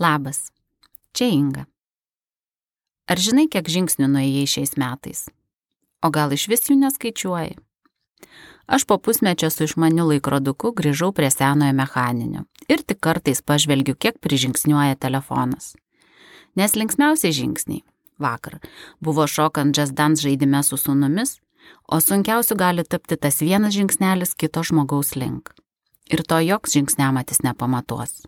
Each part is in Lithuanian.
Labas, čia Inga. Ar žinai, kiek žingsnių nuėjai šiais metais? O gal iš vis jų neskaičiuoji? Aš po pusmečio su išmaniu laikroduku grįžau prie senojo mechaninio ir tik kartais pažvelgiu, kiek prižingsniuoja telefonas. Nes linksmiausiai žingsniai vakar buvo šokant Just Dance žaidime su sunumis, o sunkiausiu gali tapti tas vienas žingsnelis kito žmogaus link. Ir to joks žingsniamatis nepamatuos.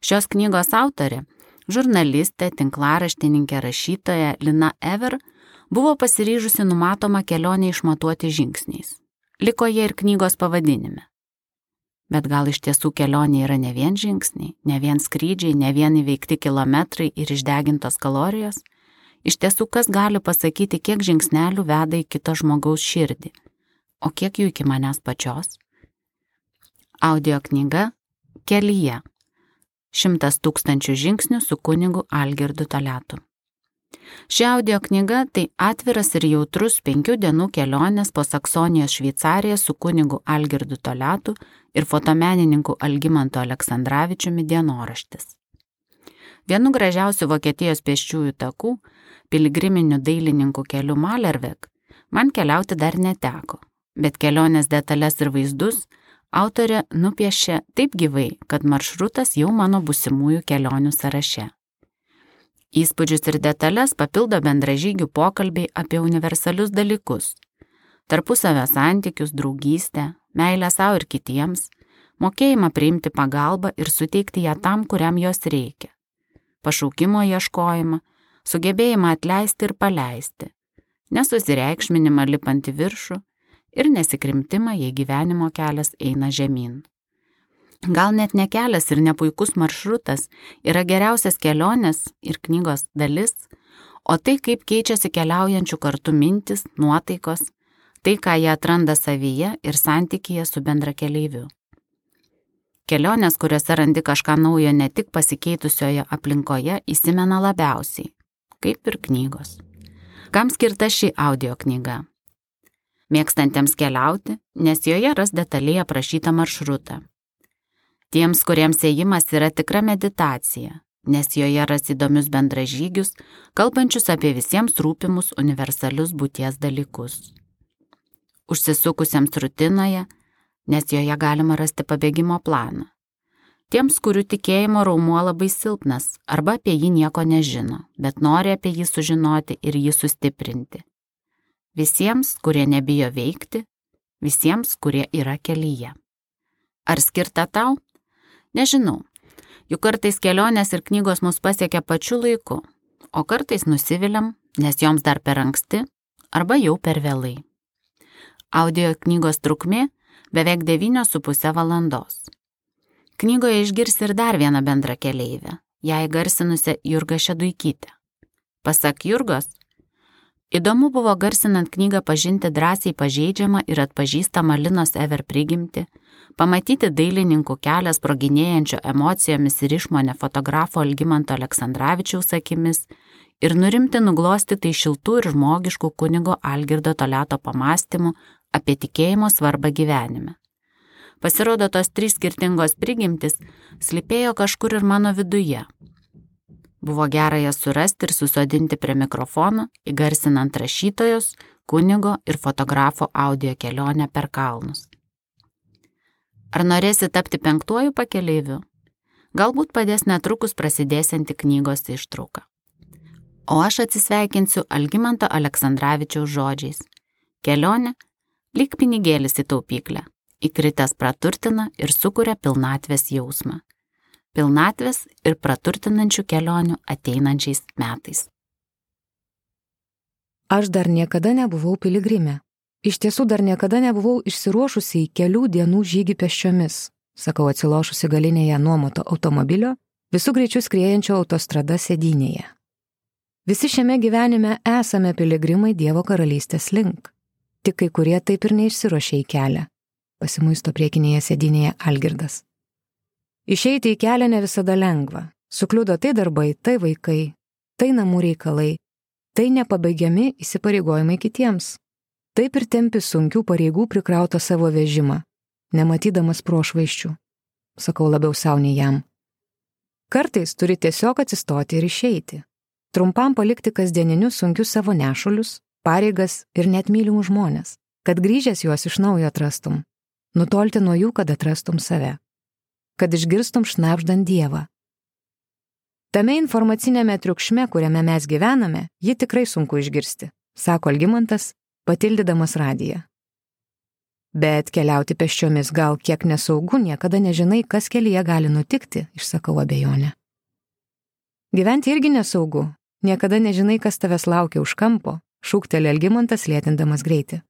Šios knygos autorė, žurnalistė, tinklaraštininkė, rašytoja Lina Ever buvo pasiryžusi numatomą kelionę išmatuoti žingsniais. Liko jie ir knygos pavadinime. Bet gal iš tiesų kelionė yra ne vien žingsniai, ne vien skrydžiai, ne vien įveikti kilometrai ir išdegintos kalorijos? Iš tiesų, kas gali pasakyti, kiek žingsnelių veda į kito žmogaus širdį, o kiek jų iki manęs pačios? Audio knyga Kelyje Šimtas tūkstančių žingsnių su kunigu Algirdu Taletu. Ši audio knyga tai atviras ir jautrus penkių dienų kelionės po Saksonijos Šveicariją su kunigu Algirdu Taletu ir fotomenininku Algimantu Aleksandраvičiumi dienoraštis. Vienu gražiausių Vokietijos pėsčiųjų takų, piligriminiu dailininkų keliu Malervek, man keliauti dar neteko, bet kelionės detalės ir vaizdus autorė nupiešė taip gyvai, kad maršrutas jau mano busimųjų kelionių sąraše. Įspūdžius ir detalės papildo bendražygių pokalbiai apie universalius dalykus - tarpusavio santykius, draugystę, meilę savo ir kitiems, mokėjimą priimti pagalbą ir suteikti ją tam, kuriam jos reikia, pašaukimo ieškojimą, sugebėjimą atleisti ir paleisti, nesusireikšminimą lipant į viršų, ir nesikrimtimą, jei gyvenimo kelias eina žemyn. Gal net ne kelias ir ne puikus maršrutas yra geriausias kelionės ir knygos dalis, o tai, kaip keičiasi keliaujančių kartu mintis, nuotaikos, tai, ką jie atranda savyje ir santykėje su bendra keleiviu. Kelionės, kuriuose randi kažką naujo ne tik pasikeitusioje aplinkoje, įsimena labiausiai, kaip ir knygos. Kam skirta ši audio knyga? Mėgstantiems keliauti, nes joje ras detaliai aprašytą maršrutą. Tiems, kuriems ėjimas yra tikra meditacija, nes joje ras įdomius bendražygius, kalbančius apie visiems rūpimus universalius būties dalykus. Užsisukusiems rutinoje, nes joje galima rasti pabėgimo planą. Tiems, kurių tikėjimo raumuo labai silpnas arba apie jį nieko nežino, bet nori apie jį sužinoti ir jį sustiprinti visiems, kurie nebijo veikti, visiems, kurie yra kelyje. Ar skirta tau? Nežinau. Juk kartais kelionės ir knygos mus pasiekia pačiu laiku, o kartais nusiviliam, nes joms dar per anksti arba jau per vėlai. Audio knygos trukmė beveik 9,5 valandos. Knygoje išgirsi ir dar vieną bendrą keleivę, ją įgarsinusią Jurgą Šeduikytę. Pasak Jurgos, Įdomu buvo garsinant knygą pažinti drąsiai pažeidžiamą ir atpažįstamą Linos Ever prigimti, pamatyti dailininkų kelią sproginėjančio emocijomis ir išmonę fotografo Algymanto Aleksandраvičiaus akimis ir nurimti nuglostytai šiltų ir žmogiškų kunigo Algirdo Toleto pamastymų apie tikėjimo svarbą gyvenime. Pasirodo, tos trys skirtingos prigimtis slipėjo kažkur ir mano viduje Buvo gera jas surasti ir susodinti prie mikrofono, įgarsinant rašytojos, kunigo ir fotografo audio kelionę per kalnus. Ar norėsi tapti penktuoju pakeleiviu? Galbūt padės netrukus prasidėsianti knygos ištrauka. O aš atsisveikinsiu Algymanto Aleksandраvičiaus žodžiais. Kelionė - lyg pinigėlis į taupyklę. Įkritęs praturtina ir sukuria pilnatvės jausmą pilnatvės ir praturtinančių kelionių ateinančiais metais. Aš dar niekada nebuvau piligrimė. Iš tiesų dar niekada nebuvau išsiruošusi į kelių dienų žygį pešiomis, sakau atsilošusi galinėje nuomoto automobilio, visų greičių skriejančio autostrada sėdynėje. Visi šiame gyvenime esame piligrimai Dievo karalystės link. Tik kai kurie taip ir neišsiruošė į kelią. Pasimuisto priekinėje sėdynėje Algirdas. Išeiti į kelią ne visada lengva. Sukliudo tai darbai, tai vaikai, tai namų reikalai, tai nepabaigiami įsipareigojimai kitiems. Taip ir tempi sunkių pareigų prikrautą savo vežimą, nematydamas prošvaiščių. Sakau labiau savo nei jam. Kartais turi tiesiog atsistoti ir išeiti. Trumpam palikti kasdieninius sunkius savo nešulius, pareigas ir net mylimus žmonės, kad grįžęs juos iš naujo atrastum. Nutolti nuo jų, kad atrastum save. Kad išgirstum šnapždant Dievą. Tame informacinėme triukšme, kuriame mes gyvename, jį tikrai sunku išgirsti, sako Algymantas, patildydamas radiją. Bet keliauti peščiomis gal kiek nesaugu, niekada nežinai, kas kelyje gali nutikti, išsakau abejonę. Gyventi irgi nesaugu, niekada nežinai, kas tavęs laukia už kampo, šūktelė Elgimantas lėtindamas greitį.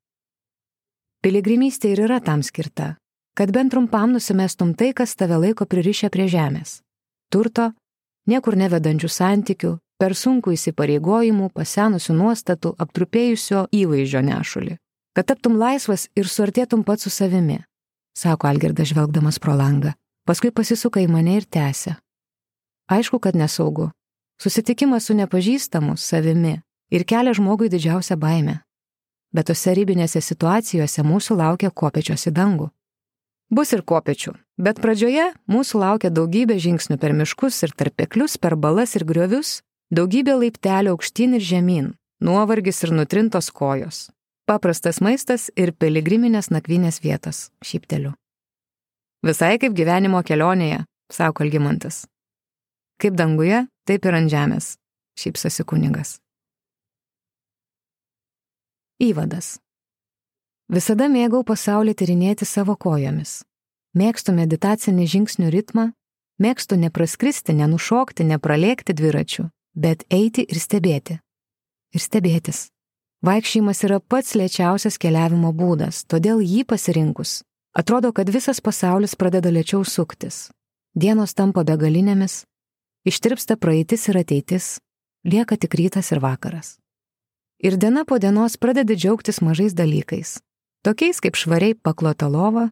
Piligrimystė ir yra tam skirta, kad bent trumpam nusimestum tai, kas tave laiko pririšę prie žemės. Turto, niekur nevedančių santykių, per sunku įsipareigojimų, pasenusių nuostatų, aptrupėjusio įvaizdžio nešulį kad taptum laisvas ir suartėtum pats su savimi, sako Algirdas žvelgdamas pro langą. Paskui pasisuka į mane ir tęsia. Aišku, kad nesaugu. Susitikimas su nepažįstamu savimi ir kelia žmogui didžiausią baimę. Bet tose ribinėse situacijose mūsų laukia kopečios į dangų. Bus ir kopečių, bet pradžioje mūsų laukia daugybė žingsnių per miškus ir tarpeklius, per balas ir griovius, daugybė laiptelių aukštyn ir žemyn, nuovargis ir nutrintos kojos, paprastas maistas ir piligriminės nakvynės vietos, šypteliu. Visai kaip gyvenimo kelionėje, sako Algymantas. Kaip danguje, taip ir ant žemės, šypsosi kunigas. Įvadas. Visada mėgau pasaulį tyrinėti savo kojomis. Mėgstu meditacinį žingsnių ritmą, mėgstu nepraskristi, nenušokti, nepralėkti dviračių, bet eiti ir stebėti. Ir stebėtis. Vaikščiojimas yra pats lėčiausias keliavimo būdas, todėl jį pasirinkus. Atrodo, kad visas pasaulis pradeda lėčiau suktis. Dienos tampa begalinėmis, ištirpsta praeitis ir ateitis, lieka tik rytas ir vakaras. Ir diena po dienos pradeda džiaugtis mažais dalykais, tokiais kaip švariai paklota lova,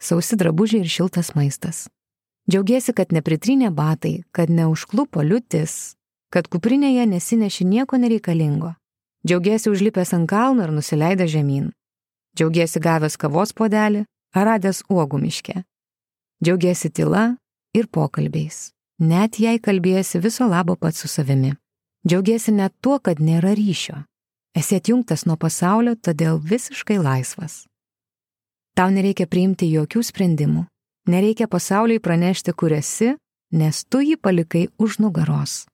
sausi drabužiai ir šiltas maistas. Džiaugiesi, kad nepritrynė batai, kad neužklupo liūtis, kad kuprinėje nesineši nieko nereikalingo. Džiaugiesi užlipęs ant kalno ir nusileidęs žemyn. Džiaugiesi gavęs kavos podelį ar radęs uogų miške. Džiaugiesi tyla ir pokalbiais, net jei kalbėsi viso labo pats su savimi. Džiaugiesi net tuo, kad nėra ryšio. Esi atjungtas nuo pasaulio, todėl visiškai laisvas. Tau nereikia priimti jokių sprendimų, nereikia pasauliai pranešti, kur esi, nes tu jį palikai už nugaros.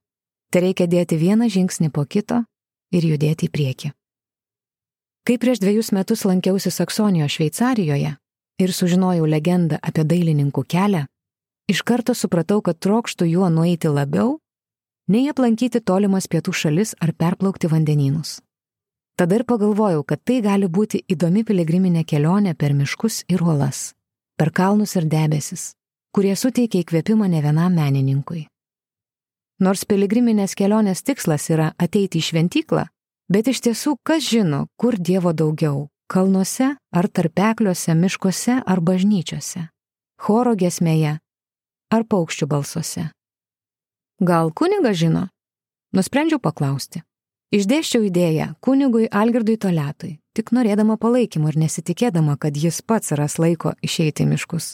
Tai reikia dėti vieną žingsnį po kito ir judėti į priekį. Kai prieš dviejus metus lankiausi Saksonijos Šveicarijoje ir sužinojau legendą apie dailininkų kelią, iš karto supratau, kad trokštų juo nueiti labiau, nei aplankyti tolimas pietų šalis ar perplaukti vandenynus. Tada ir pagalvojau, kad tai gali būti įdomi piligriminė kelionė per miškus ir uolas, per kalnus ir debesis, kurie suteikia įkvėpimą ne vienam menininkui. Nors piligriminės kelionės tikslas yra ateiti į šventyklą, bet iš tiesų kas žino, kur Dievo daugiau - kalnuose ar tarpekliuose, miškuose ar bažnyčiose, choro gesmėje ar paukščių balsuose. Gal kunigas žino? Nusprendžiau paklausti. Išdėščiau idėją kunigui Algirdui Toletui, tik norėdama palaikymo ir nesitikėdama, kad jis pats ras laiko išeiti į miškus.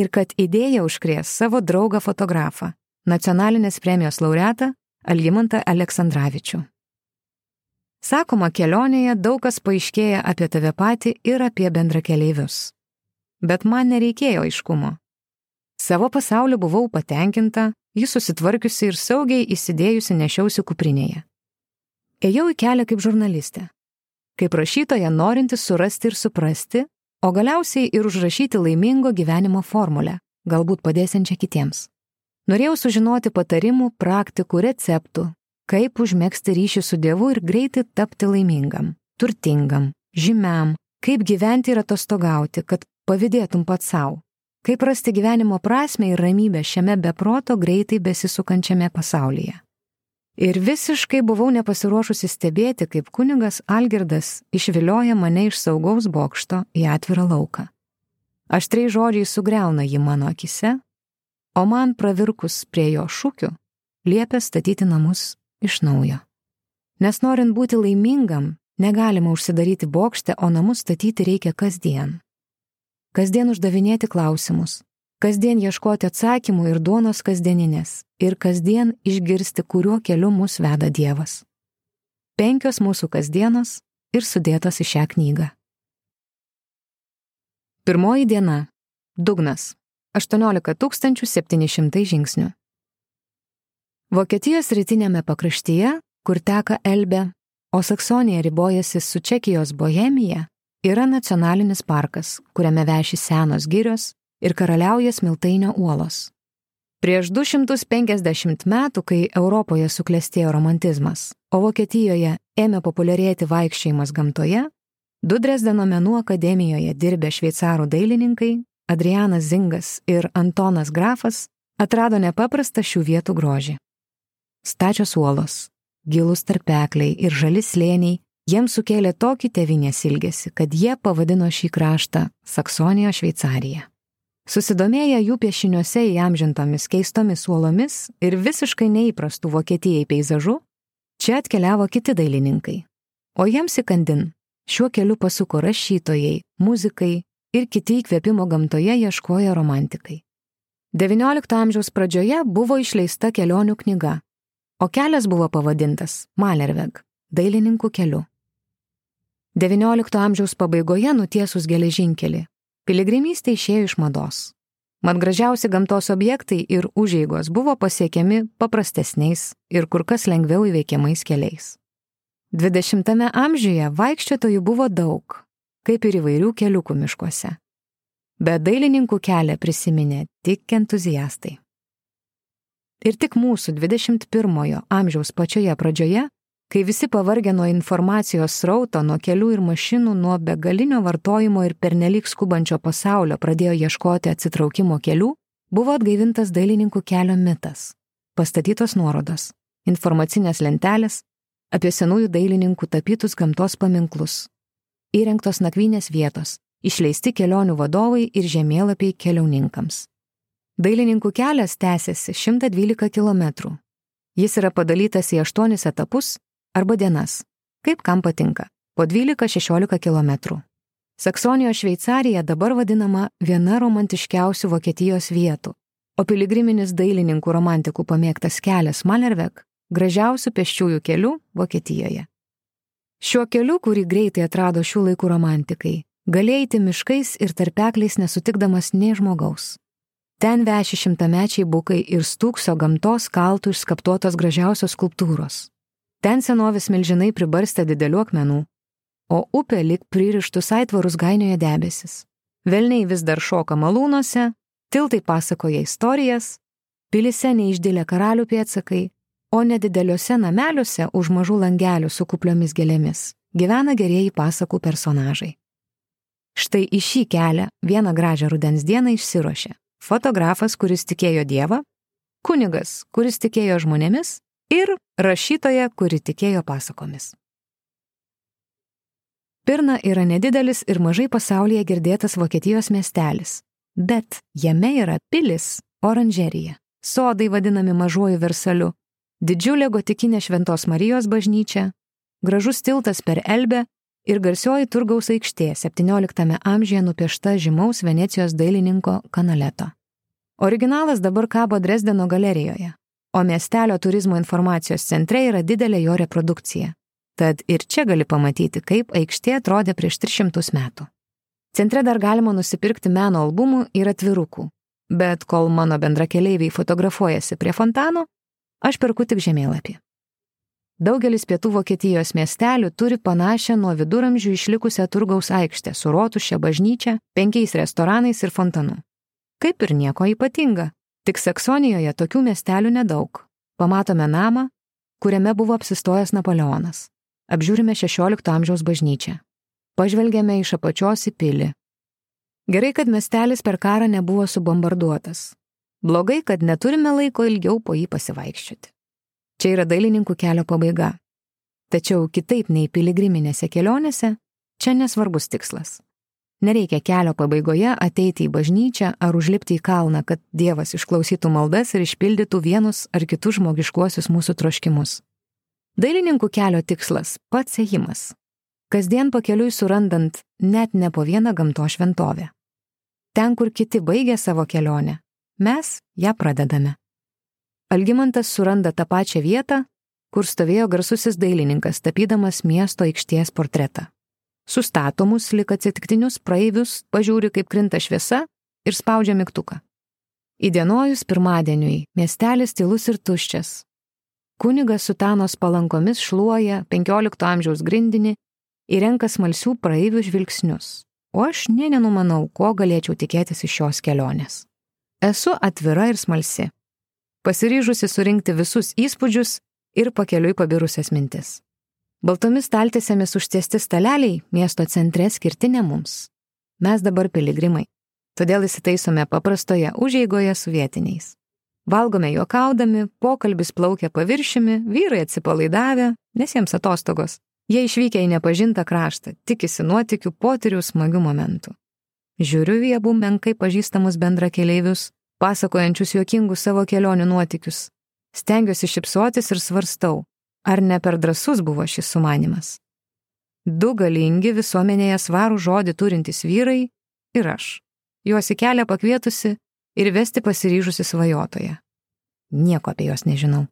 Ir kad idėja užkrės savo draugą fotografą, nacionalinės premijos laureatą Algimantą Aleksandраvičių. Sakoma, kelionėje daug kas paaiškėja apie tave patį ir apie bendrakeleivius. Bet man nereikėjo aiškumo. Savo pasauliu buvau patenkinta, jis susitvarkiusi ir saugiai įsidėjusi nešiausi kuprinėje. Ėjau į kelią kaip žurnalistė, kaip rašytoja norinti surasti ir suprasti, o galiausiai ir užrašyti laimingo gyvenimo formulę, galbūt padėsiančią kitiems. Norėjau sužinoti patarimų, praktikų, receptų, kaip užmėgsti ryšį su Dievu ir greitai tapti laimingam, turtingam, žymiam, kaip gyventi ir atostogauti, kad pavydėtum pats savo, kaip rasti gyvenimo prasme ir ramybę šiame beproto greitai besisukančiame pasaulyje. Ir visiškai buvau nepasiruošusi stebėti, kaip kunigas Algirdas išvilioja mane iš saugaus bokšto į atvirą lauką. Aštriai žodžiai sugriauna jį mano akise, o man pravirkus prie jo šūkių, liepia statyti namus iš naujo. Nes norint būti laimingam, negalima užsidaryti bokšte, o namus statyti reikia kasdien. Kasdien uždavinėti klausimus, kasdien ieškoti atsakymų ir duonos kasdieninės, ir kasdien išgirsti, kuriuo keliu mus veda Dievas. Penkios mūsų kasdienos ir sudėtos į šią knygą. Pirmoji diena - dugnas - 18 700 žingsnių. Vokietijos rytinėme pakraštyje, kur teka Elbe, o Saksonija ribojasi su Čekijos Bohemija, yra nacionalinis parkas, kuriame veši senos girios ir karaliauja smiltainio uolos. Prieš 250 metų, kai Europoje suklestėjo romantizmas, o Vokietijoje ėmė populiarėti vaikščiojimas gamtoje, du Dresdeno menų akademijoje dirbę šveicarų dailininkai Adrianas Zingas ir Antonas Grafas atrado nepaprastą šių vietų grožį. Stačios uolos, gilus tarpekliai ir žali slėniai jiems sukėlė tokį tevinės ilgesį, kad jie pavadino šį kraštą Saksonijos Šveicarija. Susidomėję jų piešiniuose įamžintomis keistomis uolomis ir visiškai neįprastų Vokietijai peizažų, čia atkeliavo kiti dailininkai. O jiems įkandin šiuo keliu pasuko rašytojai, muzikai ir kiti įkvėpimo gamtoje ieškoja romantikai. XIX amžiaus pradžioje buvo išleista kelionių knyga, o kelias buvo pavadintas Malerveg - dailininkų keliu. XIX amžiaus pabaigoje nutiesus geležinkelį, piligrimystė išėjo iš mados. Mat gražiausi gamtos objektai ir užeigos buvo pasiekiami paprastesniais ir kur kas lengviau įveikiamais keliais. XX amžiuje vaikščiotojų buvo daug, kaip ir įvairių keliukų miškuose. Bet dailininkų kelią prisiminė tik entuziastai. Ir tik mūsų 21-ojo amžiaus pačioje pradžioje kai visi pavargę nuo informacijos srauto, nuo kelių ir mašinų, nuo begalinio vartojimo ir pernelyg skubančio pasaulio pradėjo ieškoti atsitraukimo kelių, buvo atgaivintas dailininkų kelio mitas. Pastatytos nuorodos, informacinės lentelės apie senųjų dailininkų tapytus gamtos paminklus, įrengtos nakvynės vietos, išleisti kelionių vadovai ir žemėlapiai keliauninkams. Dailininkų kelias tęsiasi 112 km. Jis yra padalytas į aštuonis etapus arba dienas, kaip kam patinka, po 12-16 km. Saksonijos Šveicarija dabar vadinama viena romantiškiausių Vokietijos vietų, o piligriminis dailininkų romantikų pamėgtas kelias Malervek - gražiausių pėsčiųjų kelių Vokietijoje. Šiuo keliu, kurį greitai atrado šių laikų romantikai, galėjai eiti miškais ir tarpekliais nesutikdamas nei žmogaus. Ten veši šimtamečiai bukai ir stūkso gamtos kaltų išskaptuotos gražiausios skulptūros. Ten senovės milžinai pribarstė didelių akmenų, o upė lik pririštus aitvarus gainioje debesis. Velniai vis dar šoka malūnuose, tiltai pasakoja istorijas, pilise neišdėlė karalių pėtsakai, o nedideliuose nameliuose už mažų langelių su kupliomis gėlėmis gyvena gerieji pasakų personažai. Štai į šį kelią vieną gražią rudens dieną išsirošė fotografas, kuris tikėjo Dievą, kunigas, kuris tikėjo žmonėmis ir rašytoja, kuri tikėjo pasakomis. Pirna yra nedidelis ir mažai pasaulyje girdėtas Vokietijos miestelis, bet jame yra pilis, oranžerija, sodai vadinami mažuoju versaliu, didžiulė gotikinė Šventos Marijos bažnyčia, gražus tiltas per Elbę ir garsioji turgaus aikštė 17 amžiuje nupiešta žymaus Venecijos dailininko Kanaleto. Originalas dabar kabo Dresdeno galerijoje, o miestelio turizmo informacijos centre yra didelė jo reprodukcija. Tad ir čia gali pamatyti, kaip aikštė atrodė prieš 300 metų. Centre dar galima nusipirkti meno albumų ir atvirukų, bet kol mano bendrakeleiviai fotografuojasi prie fontano, aš perku tik žemėlapį. Daugelis pietų Vokietijos miestelių turi panašią nuo viduramžių išlikusią turgaus aikštę su rotušė bažnyčia, penkiais restoranais ir fontanu. Kaip ir nieko ypatinga, Tik Saksonijoje tokių miestelių nedaug. Pamatome namą, kuriame buvo apsistojęs Napoleonas. Apžiūrime 16 amžiaus bažnyčią. Pažvelgėme iš apačios į pilį. Gerai, kad miestelis per karą nebuvo subombarduotas. Blogai, kad neturime laiko ilgiau po jį pasivaikščioti. Čia yra dailininkų kelio pabaiga. Tačiau kitaip nei piligriminėse kelionėse, čia nesvarbus tikslas. Nereikia kelio pabaigoje ateiti į bažnyčią ar užlipti į kalną, kad Dievas išklausytų maldas ir išpildytų vienus ar kitus žmogiškuosius mūsų troškimus. Dailininkų kelio tikslas - pats ėjimas. Kasdien pakeliui surandant net ne po vieną gamto šventovę. ten, kur kiti baigia savo kelionę, mes ją pradedame. Algymantas suranda tą pačią vietą, kur stovėjo garsusis dailininkas, tapydamas miesto aikštės portretą. Sustatomus lik atsitiktinius praeivius pažiūri, kaip krinta šviesa ir spaudžia mygtuką. Įdienojus pirmadieniui miestelis tylus ir tuščias. Kunigas sutanos palankomis šluoja 15 amžiaus grindinį ir renka smalsių praeivių žvilgsnius. O aš nė nenumanau, ko galėčiau tikėtis iš šios kelionės. Esu atvira ir smalsi. Pasiryžusi surinkti visus įspūdžius ir pakeliui pabirusias mintis. Baltomis staltėsėmis užtiesti staleliai miesto centre skirti ne mums. Mes dabar piligrimai. Todėl įsitaisome paprastoje užeigoje su vietiniais. Valgome juokaudami, pokalbis plaukia paviršimi, vyrai atsipalaidavę, nes jiems atostogos. Jie išvykę į nepažintą kraštą, tikisi nuotikių, potyrių, smagių momentų. Žiūriu į abu menkai pažįstamus bendra keleivius, pasakojančius juokingus savo kelionių nuotikius. Stengiuosi šipsotis ir svarstau, ar ne per drasus buvo šis sumanimas. Du galingi visuomenėje svarų žodį turintys vyrai ir aš. Juos į kelią pakvietusi ir vesti pasiryžusi svajotoje. Nieko apie juos nežinau.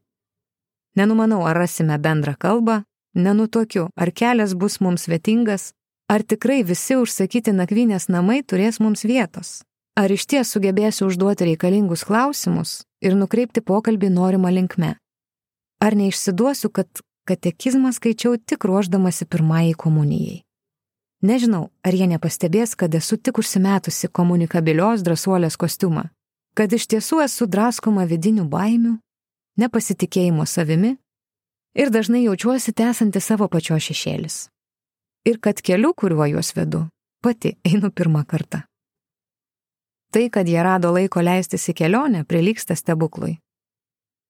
Nenumanau, ar rasime bendrą kalbą, Nenutokiu, ar kelias bus mums svetingas, ar tikrai visi užsakyti nakvynės namai turės mums vietos. Ar iš ties sugebėsiu užduoti reikalingus klausimus ir nukreipti pokalbį norimą linkme. Ar neišsiduosiu, kad katekizmą skaičiau tik ruoždamasi pirmajai komunijai. Nežinau, ar jie nepastebės, kad esu tik užsimetusi komunikabilios drąsuolės kostiumą, kad iš tiesų esu draskoma vidinių baimių, nepasitikėjimo savimi ir dažnai jaučiuosi tęsanti savo pačios šešėlis. Ir kad keliu, kuriuo juos vedu, pati einu pirmą kartą. Tai, kad jie rado laiko leistis į kelionę, prilyksta stebuklui.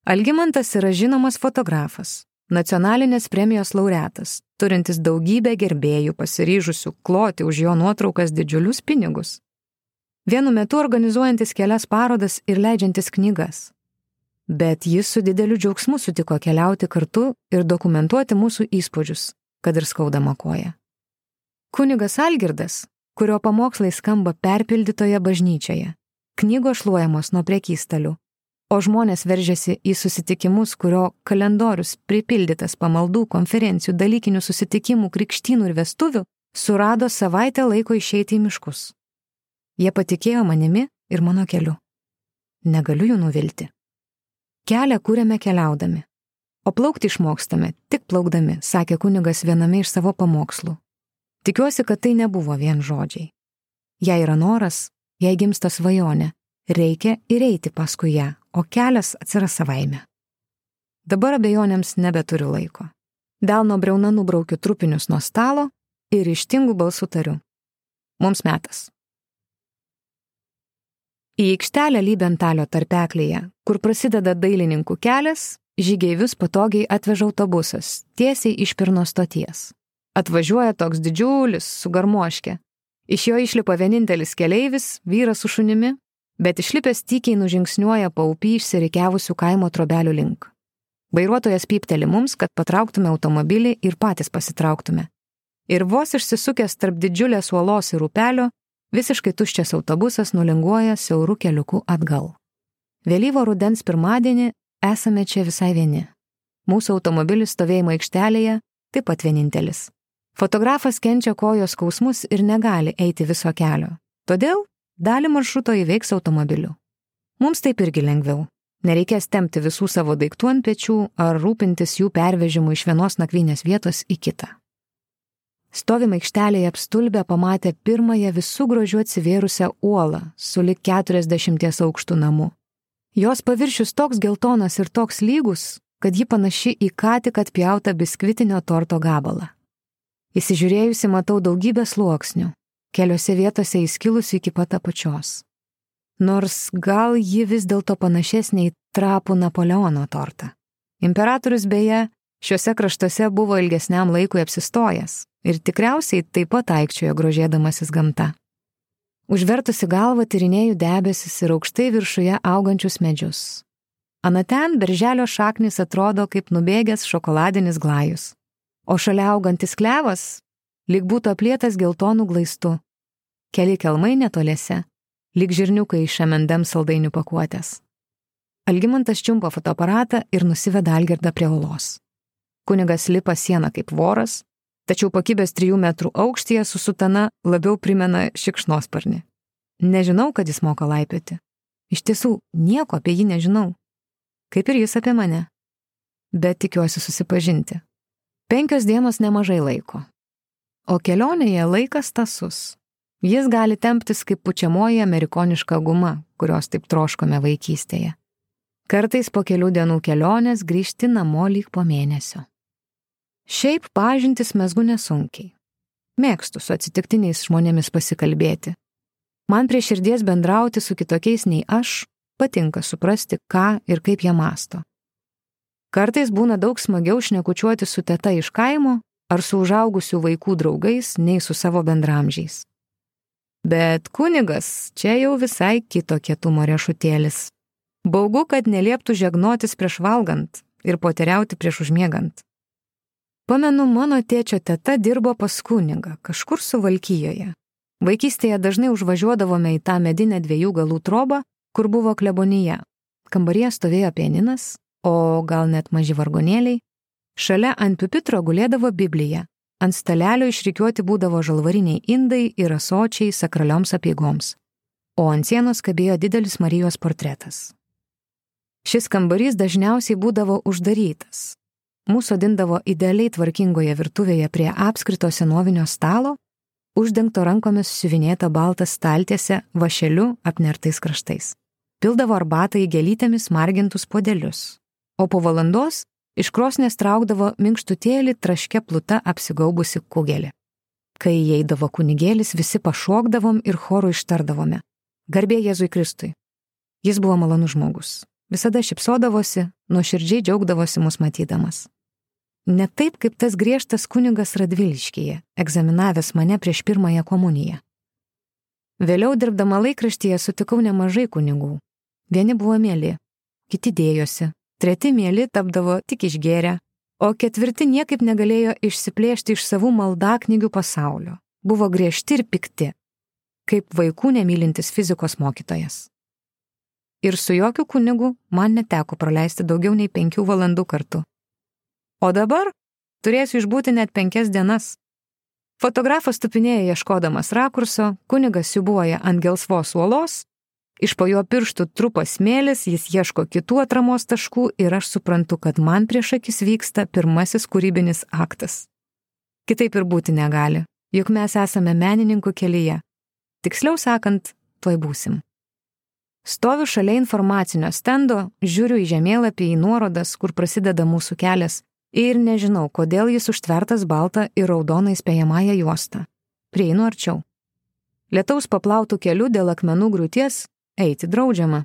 Algymantas yra žinomas fotografas, nacionalinės premijos laureatas, turintis daugybę gerbėjų pasiryžusių kloti už jo nuotraukas didžiulius pinigus. Vienu metu organizuojantis kelias parodas ir leidžiantis knygas, bet jis su dideliu džiaugsmu sutiko keliauti kartu ir dokumentuoti mūsų įspūdžius, kad ir skaudama koja. Kunigas Algirdas, kurio pamokslai skamba perpildytoje bažnyčioje, knygos šluojamos nuo priekystalių, o žmonės veržiasi į susitikimus, kurio kalendorius pripildytas pamaldų, konferencijų, dalykinių susitikimų, krikštynų ir vestuvių, surado savaitę laiko išeiti į miškus. Jie patikėjo manimi ir mano keliu. Negaliu jų nuvilti. Kelią kūrėme keliaudami. O plaukti išmokstame tik plaukdami, sakė kunigas viename iš savo pamokslų. Tikiuosi, kad tai nebuvo vien žodžiai. Jei yra noras, jei gimsta svajonė, reikia ir eiti paskui ją, o kelias atsiras savaime. Dabar abejonėms nebeturiu laiko. Delno breuna nubraukiu trupinius nuo stalo ir ištingų balsų tariu. Mums metas. Į aikštelę Lybentalio tarpeklėje, kur prasideda dailininkų kelias, žygeivius patogiai atveža autobusas, tiesiai iš pirno stoties. Atvažiuoja toks didžiulis, su garmoške. Iš jo išlipa vienintelis keleivis, vyras su šunimi, bet išlipęs tykiai nužingsniuoja paupy išsirikiavusių kaimo trobelių link. Vairuotojas pypteli mums, kad patrauktume automobilį ir patys pasitrauktume. Ir vos išsisukęs tarp didžiulės uolos ir upelio, Visiškai tuščias autobusas nulinguoja siaurų keliukų atgal. Vėlyvo rudens pirmadienį esame čia visai vieni. Mūsų automobilis stovėjimo aikštelėje taip pat vienintelis. Fotografas kenčia kojos skausmus ir negali eiti viso kelio. Todėl dalį maršruto įveiks automobiliu. Mums taip irgi lengviau. Nereikės tempti visų savo daiktų ant pečių ar rūpintis jų pervežimu iš vienos nakvynės vietos į kitą. Stovim aikštelėje apstulbę pamatę pirmąją visų grožių atsivėrusią uolą su lik 40 aukštų namu. Jos paviršius toks geltonas ir toks lygus, kad ji panaši į ką tik atpjautą biskvitinio torto gabalą. Įsižiūrėjusi matau daugybę sluoksnių, keliose vietose įskilusi iki pat apačios. Nors gal ji vis dėlto panašesnė į trapų Napoleono tortą. Imperatorius beje šiuose kraštuose buvo ilgesniam laikui apsistojęs, ir tikriausiai taip pat aikčiojo grožėdamasis gamta. Užvertusi galvą tyrinėjau debesis ir aukštai viršuje augančius medžius. Anaten berželio šaknis atrodo kaip nubėgęs šokoladinis glajus, o šalia augantis klevas lyg būtų aplėtas geltonų glaistų. Keli kelmai netoliese lyg žirniukai iš M&M saldainių pakuotės. Algimantas čiumpa fotoaparatą ir nusiveda Algirdą prie olos. Kunigas lipa sieną kaip voras, tačiau pakibęs trijų metrų aukštyje su sutana labiau primena šikšnosparnį. Nežinau, kad jis moka laipioti. Iš tiesų, nieko apie jį nežinau. Kaip ir jis apie mane. Bet tikiuosi susipažinti. Penkios dienos nemažai laiko. O kelionėje laikas tasus. Jis gali temptis kaip pučiamoji amerikoniška guma, kurios taip troškome vaikystėje. Kartais po kelių dienų kelionės grįžti namo lyg po mėnesio. Šiaip pažintis mesgu nesunkiai. Mėgstu su atsitiktiniais žmonėmis pasikalbėti. Man prie širdies bendrauti su kitokiais nei aš, patinka suprasti, ką ir kaip jie masto. Kartais būna daug smagiau šnekučiuoti su teta iš kaimo ar su užaugusių vaikų draugais nei su savo bendramžiais. Bet kunigas čia jau visai kito kietumo riešutėlis. Baugu, kad nelieptų žegnotis prieš valgant ir poteriauti prieš užmiegant. Pamenu, mano tėčio teta dirbo pas kunigą, kažkur suvalkyjoje. Vaikystėje dažnai užvažiuodavome į tą medinę dviejų galų trobą, kur buvo klebonija. Kambaryje stovėjo pieninas, o gal net maži vargonėliai. Šalia ant pipitro gulėdavo Biblija, Ant stalelio išrikiuoti būdavo žalvariniai indai ir asočiai sakralioms apieigoms, o ant sienos kabėjo didelis Marijos portretas. Šis kambarys dažniausiai būdavo uždarytas. Mūsų dindavo idealiai tvarkingoje virtuvėje prie apskrito senovinio stalo, uždengto rankomis siuvinėta balta staltiese vašeliu apnertais kraštais. Pildavo arbatą į gelytėmis margintus podelius, o po valandos Iš krosnės traukdavo minkštutėlį traškę plutą apsigaubusi kugelį. Kai įeidavo kunigėlis, visi pašokdavom ir chorų ištardavome. Garbė Jėzui Kristui. Jis buvo malonus žmogus. Visada šipsodavosi, nuoširdžiai džiaugdavosi mus matydamas. Ne taip kaip tas griežtas kunigas Radviliškyje, egzaminavęs mane prieš pirmąją komuniją. Vėliau dirbdama laikraštyje sutikau nemažai kunigų. Vieni buvo mėly, kiti dėjosi, treti mėly tapdavo tik išgėrę, o ketvirti niekaip negalėjo išsiplėšti iš savų maldaknygių pasaulio. Buvo griežti ir pikti, kaip vaikų nemylintis fizikos mokytojas. Ir su jokių kunigu man neteko praleisti daugiau nei penkių valandų kartu. O dabar turėsiu išbūti net penkias dienas. Fotografas tupinėja ieškodamas rakurso, kunigas siubuoja ant gelsvos uolos, Iš po jo pirštų trupas smėlis, jis ieško kitų atramos taškų ir aš suprantu, kad man prieš akis vyksta pirmasis kūrybinis aktas. Kitaip ir būti negali, juk mes esame menininkų kelyje. Tiksliau sakant, tuoj būsim. Stoviu šalia informacinio stendo, žiūriu į žemėlapį, į nuorodas, kur prasideda mūsų kelias ir nežinau, kodėl jis užtvertas baltą ir raudoną įspėjamąją juostą. Prieinu arčiau. Lietaus paplautų keliu dėl akmenų grūties Eiti draudžiama.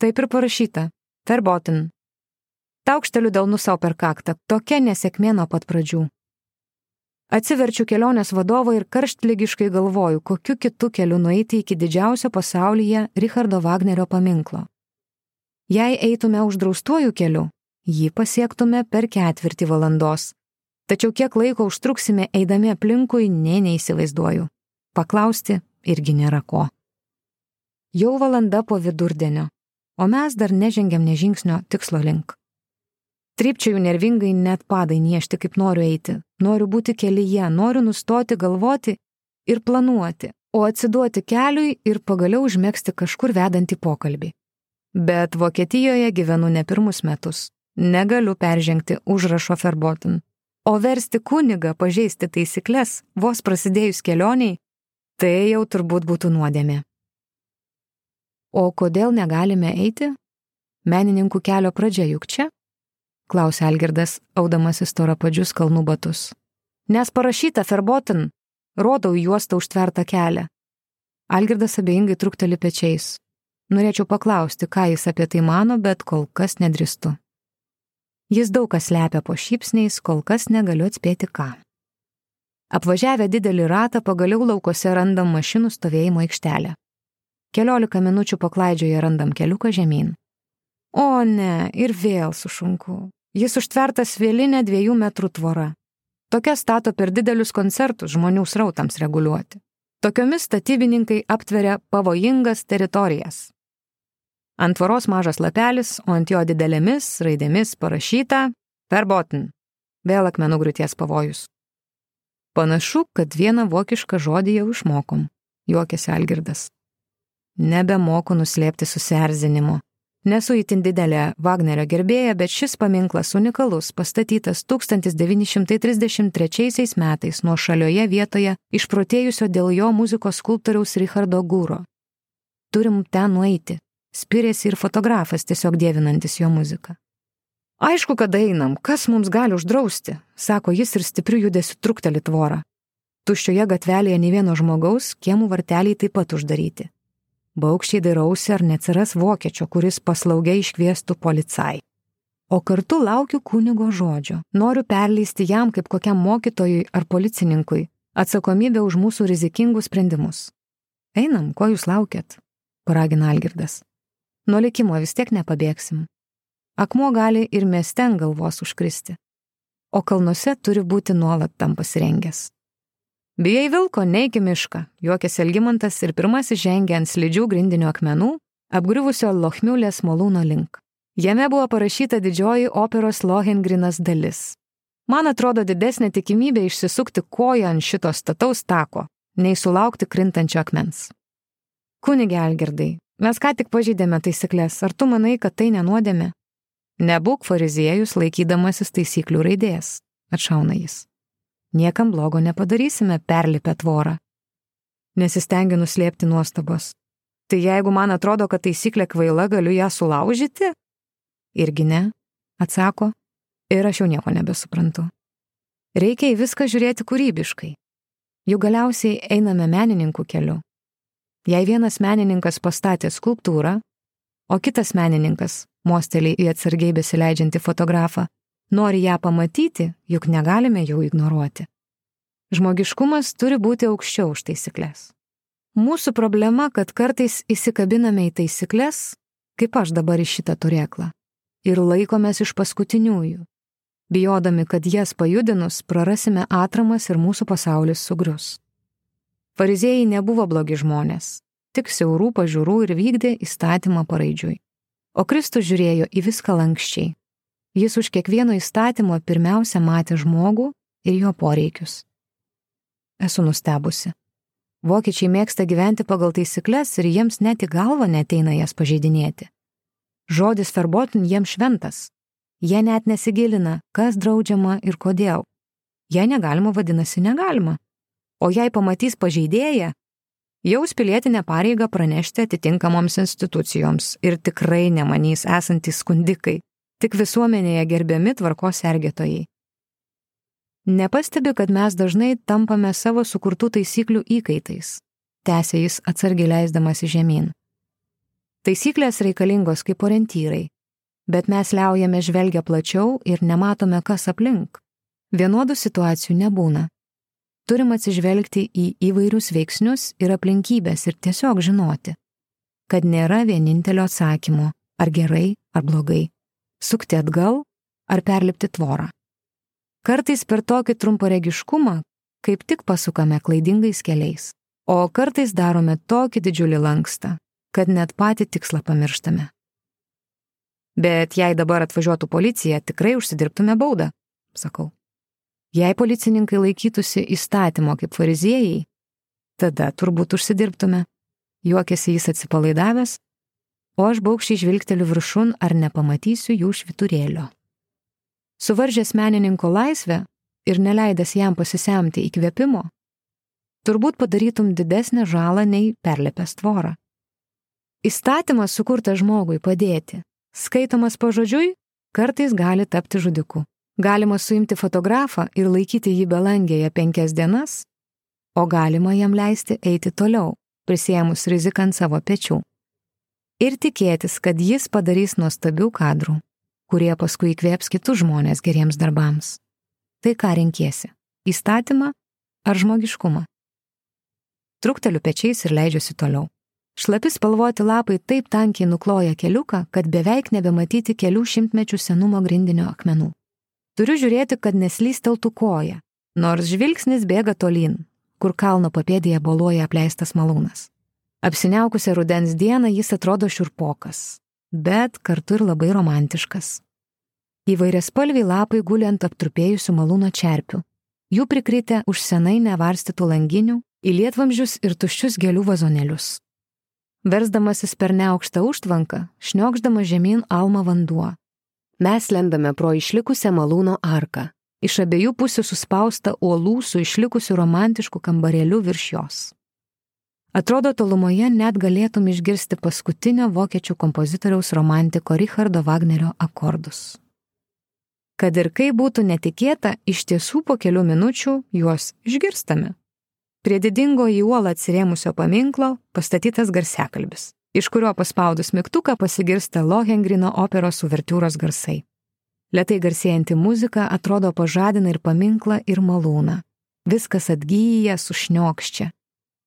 Taip ir parašyta. Verbotin. Taukšteliu delnu savo per kaktą. Tokia nesėkmė nuo pat pradžių. Atsiverčiu kelionės vadovą ir karštlygiškai galvoju, kokiu kitu keliu nueiti iki didžiausio pasaulyje Richardo Wagnerio paminklo. Jei eitume uždraustuoju keliu, jį pasiektume per ketvirtį valandos. Tačiau kiek laiko užtruksime eidami aplinkui, nė neįsivaizduoju. Paklausti irgi nėra ko. Jau valanda po vidurdienio, o mes dar nežengiam nežingsnio tikslo link. Trypčiau nervingai net padai niešti, kaip noriu eiti. Noriu būti kelyje, noriu nustoti galvoti ir planuoti, o atsiduoti keliui ir pagaliau užmėgsti kažkur vedantį pokalbį. Bet Vokietijoje gyvenu ne pirmus metus. Negaliu peržengti užrašo Ferbotin. O versti kunigą pažeisti taisyklės vos prasidėjus kelioniai, tai jau turbūt būtų nuodėmė. O kodėl negalime eiti? Menininkų kelio pradžia juk čia? Klausė Algirdas, audamasis torapadžius kalnų batus. Nes parašyta Ferbotin, rodau juostą užtvertą kelią. Algirdas abejingai trukteli pečiais. Norėčiau paklausti, ką jis apie tai mano, bet kol kas nedristu. Jis daug kas lepia po šypsniais, kol kas negaliu atspėti ką. Apvažiavę didelį ratą, pagaliau laukose randam mašinų stovėjimo aikštelę. Keliolika minučių paklaidžioje randam keliuką žemyn. O ne, ir vėl sušunku. Jis užtvertas vėlinė dviejų metrų tvora. Tokia stato per didelius koncertus žmonių srautams reguliuoti. Tokiomis statybininkai aptveria pavojingas teritorijas. Ant tvoros mažas lapelis, o ant jo didelėmis raidėmis parašyta Verboten. Vėl akmenų griūties pavojus. Panašu, kad vieną vokišką žodį jau išmokom, juokėsi Algirdas. Nebemoku nuslėpti susierzinimo. Nesu įtin didelė Wagnerio gerbėja, bet šis paminklas unikalus, pastatytas 1933 metais nuo šalioje vietoje išprotėjusio dėl jo muzikos skulptoriaus Richardo Gūro. Turim ten nueiti. Spirėsi ir fotografas tiesiog dievinantis jo muziką. Aišku, kad einam, kas mums gali uždrausti, sako jis ir stipriu judesiu trukteli tvorą. Tuščioje gatvelėje nei vieno žmogaus, kiemų varteliai taip pat uždaryti. Baukščiai dairausi, ar neatsiras vokiečio, kuris paslaugiai iškviestų policai. O kartu laukiu kunigo žodžio. Noriu perleisti jam kaip kokiam mokytojui ar policininkui atsakomybę už mūsų rizikingus sprendimus. Einam, ko jūs laukiat? paragina Algirdas. Nuo likimo vis tiek nepabėgsim. Akmuo gali ir mieste galvos užkristi. O kalnuose turi būti nuolat tam pasirengęs. Bijai vilko, neiki mišką, juokėsi Elgimantas ir pirmasis žengė ant slidžių grindinio akmenų, apgriuvusio Lochmiulės malūno link. Jame buvo parašyta didžioji operos Lohengrinas dalis. Man atrodo didesnė tikimybė išsisukti koją ant šito stataus tako, nei sulaukti krintančio akmens. Kunigė Algirdai, mes ką tik pažydėme taisyklės, ar tu manai, kad tai nenuodėme? Nebūk fariziejus laikydamasis taisyklių raidės, atšauna jis niekam blogo nepadarysime perlipę tvorą. Nesistengiu nuslėpti nuostabos. Tai jeigu man atrodo, kad taisyklė kvaila, galiu ją sulaužyti? Irgi ne, atsako, ir aš jau nieko nebesuprantu. Reikia į viską žiūrėti kūrybiškai. Juk galiausiai einame menininkų keliu. Jei vienas menininkas pastatė skulptūrą, o kitas menininkas, mostelį į atsargiai besileidžiantį fotografą, nori ją pamatyti, juk negalime jų ignoruoti. Žmogiškumas turi būti aukščiau už taisyklės. Mūsų problema, kad kartais įsikabiname į taisyklės, kaip aš dabar į šitą turėklą, ir laikomės iš paskutiniųjų, bijodami, kad jas pajudinus prarasime atramas ir mūsų pasaulis sugrius. Fariziejai nebuvo blogi žmonės, tik siaurų pažiūrų ir vykdė įstatymą paraidžiui. O Kristus žiūrėjo į viską lankščiai, Jis už kiekvieno įstatymo pirmiausia matė žmogų ir jo poreikius. Esu nustebusi. Vokiečiai mėgsta gyventi pagal taisyklės ir jiems net į galvą neteina jas pažeidinėti. Žodis verbotin jiems šventas. Jie net nesigilina, kas draudžiama ir kodėl. Jei negalima, vadinasi negalima. O jei pamatys pažeidėją, jaus pilietinę pareigą pranešti atitinkamoms institucijoms ir tikrai nemanys esantys skundikai, tik visuomenėje gerbiami tvarkos sergėtojai. Nepastebi, kad mes dažnai tampame savo sukurtų taisyklių įkaitais, tęsė jis atsargiai leisdamas į žemyn. Taisyklės reikalingos kaip orientyrai, bet mes liaujame žvelgia plačiau ir nematome, kas aplink. Vienodų situacijų nebūna. Turim atsižvelgti į įvairius veiksnius ir aplinkybės ir tiesiog žinoti, kad nėra vienintelio atsakymo, ar gerai, ar blogai sukti atgal ar perlipti tvorą. Kartais per tokį trumparegiškumą kaip tik pasukame klaidingais keliais, o kartais darome tokį didžiulį lankstą, kad net patį tikslą pamirštame. Bet jei dabar atvažiuotų policija, tikrai užsidirbtume baudą, sakau. Jei policininkai laikytųsi įstatymo kaip fariziejai, tada turbūt užsidirbtume. Juokėsi jis atsipalaidavęs o aš baukščiai žvilgteliu viršun, ar nepamatysiu jų šviturėlio. Suvaržęs menininko laisvę ir neleidęs jam pasisemti įkvėpimo, turbūt padarytum didesnę žalą nei perlepęs tvorą. Įstatymas sukurtas žmogui padėti, skaitomas pažodžiui, kartais gali tapti žudiku. Galima suimti fotografą ir laikyti jį belangėje penkias dienas, o galima jam leisti eiti toliau, prisėmus riziką ant savo pečių ir tikėtis, kad jis padarys nuostabių kadrų, kurie paskui įkvėps kitus žmonės geriems darbams. Tai ką renkiesi - įstatymą ar žmogiškumą? Trukteliu pečiais ir leidžiuosi toliau. Šlapi spalvoti lapai taip tankiai nukloja keliuką, kad beveik nebematyti kelių šimtmečių senumo grindinio akmenų. Turiu žiūrėti, kad neslysteltų koja, nors žvilgsnis bėga tolyn, kur kalno papėdėje boloja apleistas malūnas. Apsiniaukusią rudens dieną jis atrodo širpokas, bet kartu ir labai romantiškas. Įvairias spalviai lapai guli ant aptrupėjusių malūno čerpių. Jų prikritę už senai nevarstytų langinių, į lietvamžius ir tuščius gėlių vazonėlius. Versdamasis per neaukštą užtvanką, šniokždama žemyn alma vanduo. Mes lendame pro išlikusią malūno arką. Iš abiejų pusių suspausta uolų su išlikusiu romantišku kambarėliu virš jos. Atrodo, tolumoje net galėtum išgirsti paskutinio vokiečių kompozitoriaus romantiko Richardo Wagnerio akordus. Kad ir kaip būtų netikėta, iš tiesų po kelių minučių juos išgirstame. Prie didingo į uolą atsirėmusio paminklo pastatytas garsekalbis, iš kurio paspaudus mygtuką pasigirsta Lohengrino operos uvertiūros garsai. Lietai garsėjanti muzika atrodo pažadina ir paminklą, ir malūną. Viskas atgyja, sušniokščia.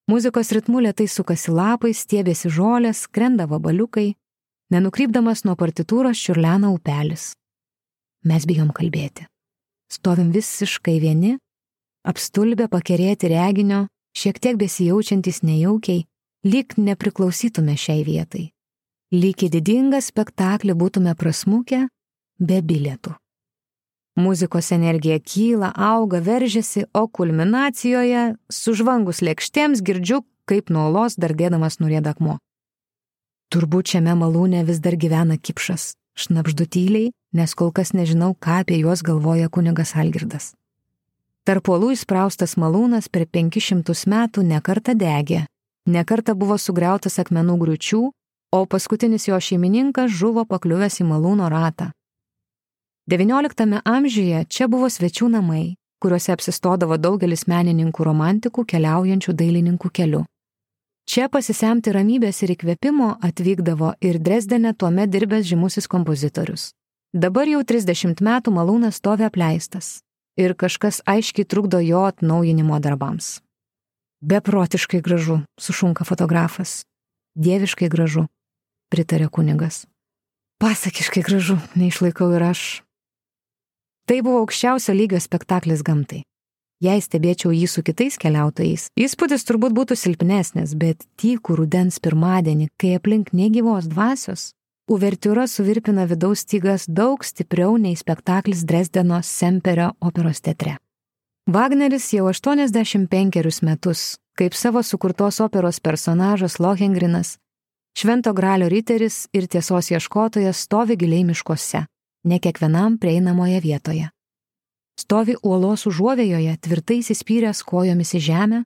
Muzikos ritmu lietai sukasi lapai, stiebėsi žolės, krenda vabaliukai. Nenukrypdamas nuo partitūros čiurlena upelis mes bijom kalbėti. Stovim visiškai vieni, apstulbę pakerėti reginio, šiek tiek besijaučiantis nejaukiai, lyg nepriklausytume šiai vietai. Lyg į didingą spektaklį būtume prasmukę be bilietų. Muzikos energija kyla, auga, veržiasi, o kulminacijoje, sužvangus lėkštėms, girdžiu, kaip nuo olos dardėdamas nurėda akmuo. Turbūt šiame malūne vis dar gyvena kipšas, šnapždu tyliai, nes kol kas nežinau, ką apie juos galvoja kunigas Algirdas. Tarp uolų įspraustas malūnas per 500 metų nekarta degė, nekarta buvo sugriautas akmenų griučių, o paskutinis jo šeimininkas žuvo pakliuvęs į malūno ratą. XIX amžiuje čia buvo svečių namai, kuriuose apsistodavo daugelis menininkų romantikų keliaujančių dailininkų keliu. Čia pasisemti ramybės ir įkvėpimo atvykdavo ir Dresdene tuomet dirbęs žymusis kompozitorius. Dabar jau 30 metų malūnas stovi apleistas ir kažkas aiškiai trukdo jo atnaujinimo darbams. Beprotiškai gražu, sušunka fotografas. Dieviškai gražu, pritarė kunigas. Pasakiškai gražu, neišlaikau ir aš. Tai buvo aukščiausio lygio spektaklis gamtai. Jei stebėčiau jį su kitais keliautojais, įspūdis turbūt būtų silpnesnis, bet tykų rudens pirmadienį, kai aplink negyvos dvasios, Uvertiūra suvirpina vidaus stygas daug stipriau nei spektaklis Dresdeno Semperio operos teatre. Wagneris jau 85 metus, kaip savo sukurtos operos personažas Lohengrinas, Švento Gralio riteris ir tiesos ieškotojas stovi giliai miškuose, ne kiekvienam prieinamoje vietoje. Stovi uolos užuovėjoje, tvirtai įsispyręs kojomis į žemę,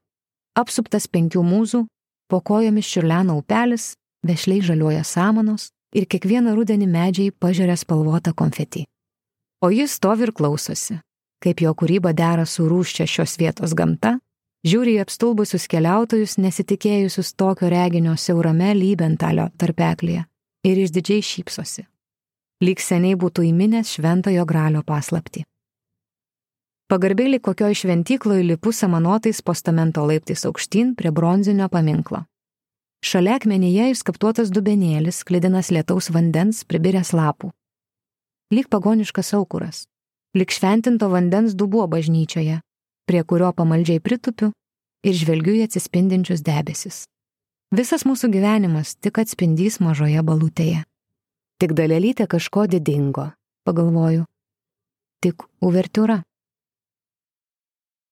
apsuptas penkių mūzų, po kojomis čiurlena upelis, vešliai žaliuoja samanos, ir kiekvieną rudenį medžiai pažiūrė spalvotą konfetį. O jis stovi ir klausosi, kaip jo kūryba dera su rūščia šios vietos gamta, žiūri į apstulbusius keliautojus nesitikėjusius tokio reginio siaurame lybentalio tarpeklėje ir išdidžiai šypsosi. Lyg seniai būtų įminęs šventojo gralio paslapti. Pagarbiai kokioj šventykloje lipu samanotais postamento laiptais aukštyn prie bronzinio paminklo. Šalia akmenyje išskaptuotas dubenėlis, klidinas lietaus vandens, pribiręs lapų. Lyg pagoniškas aukuras, lyg šventinto vandens dubuo bažnyčioje, prie kurio pamaldžiai pritupiu ir žvelgiu į atsispindinčius debesis. Visas mūsų gyvenimas tik atspindys mažoje balutėje. Tik dalelytė kažko didingo, pagalvoju. Tik uvertiūra.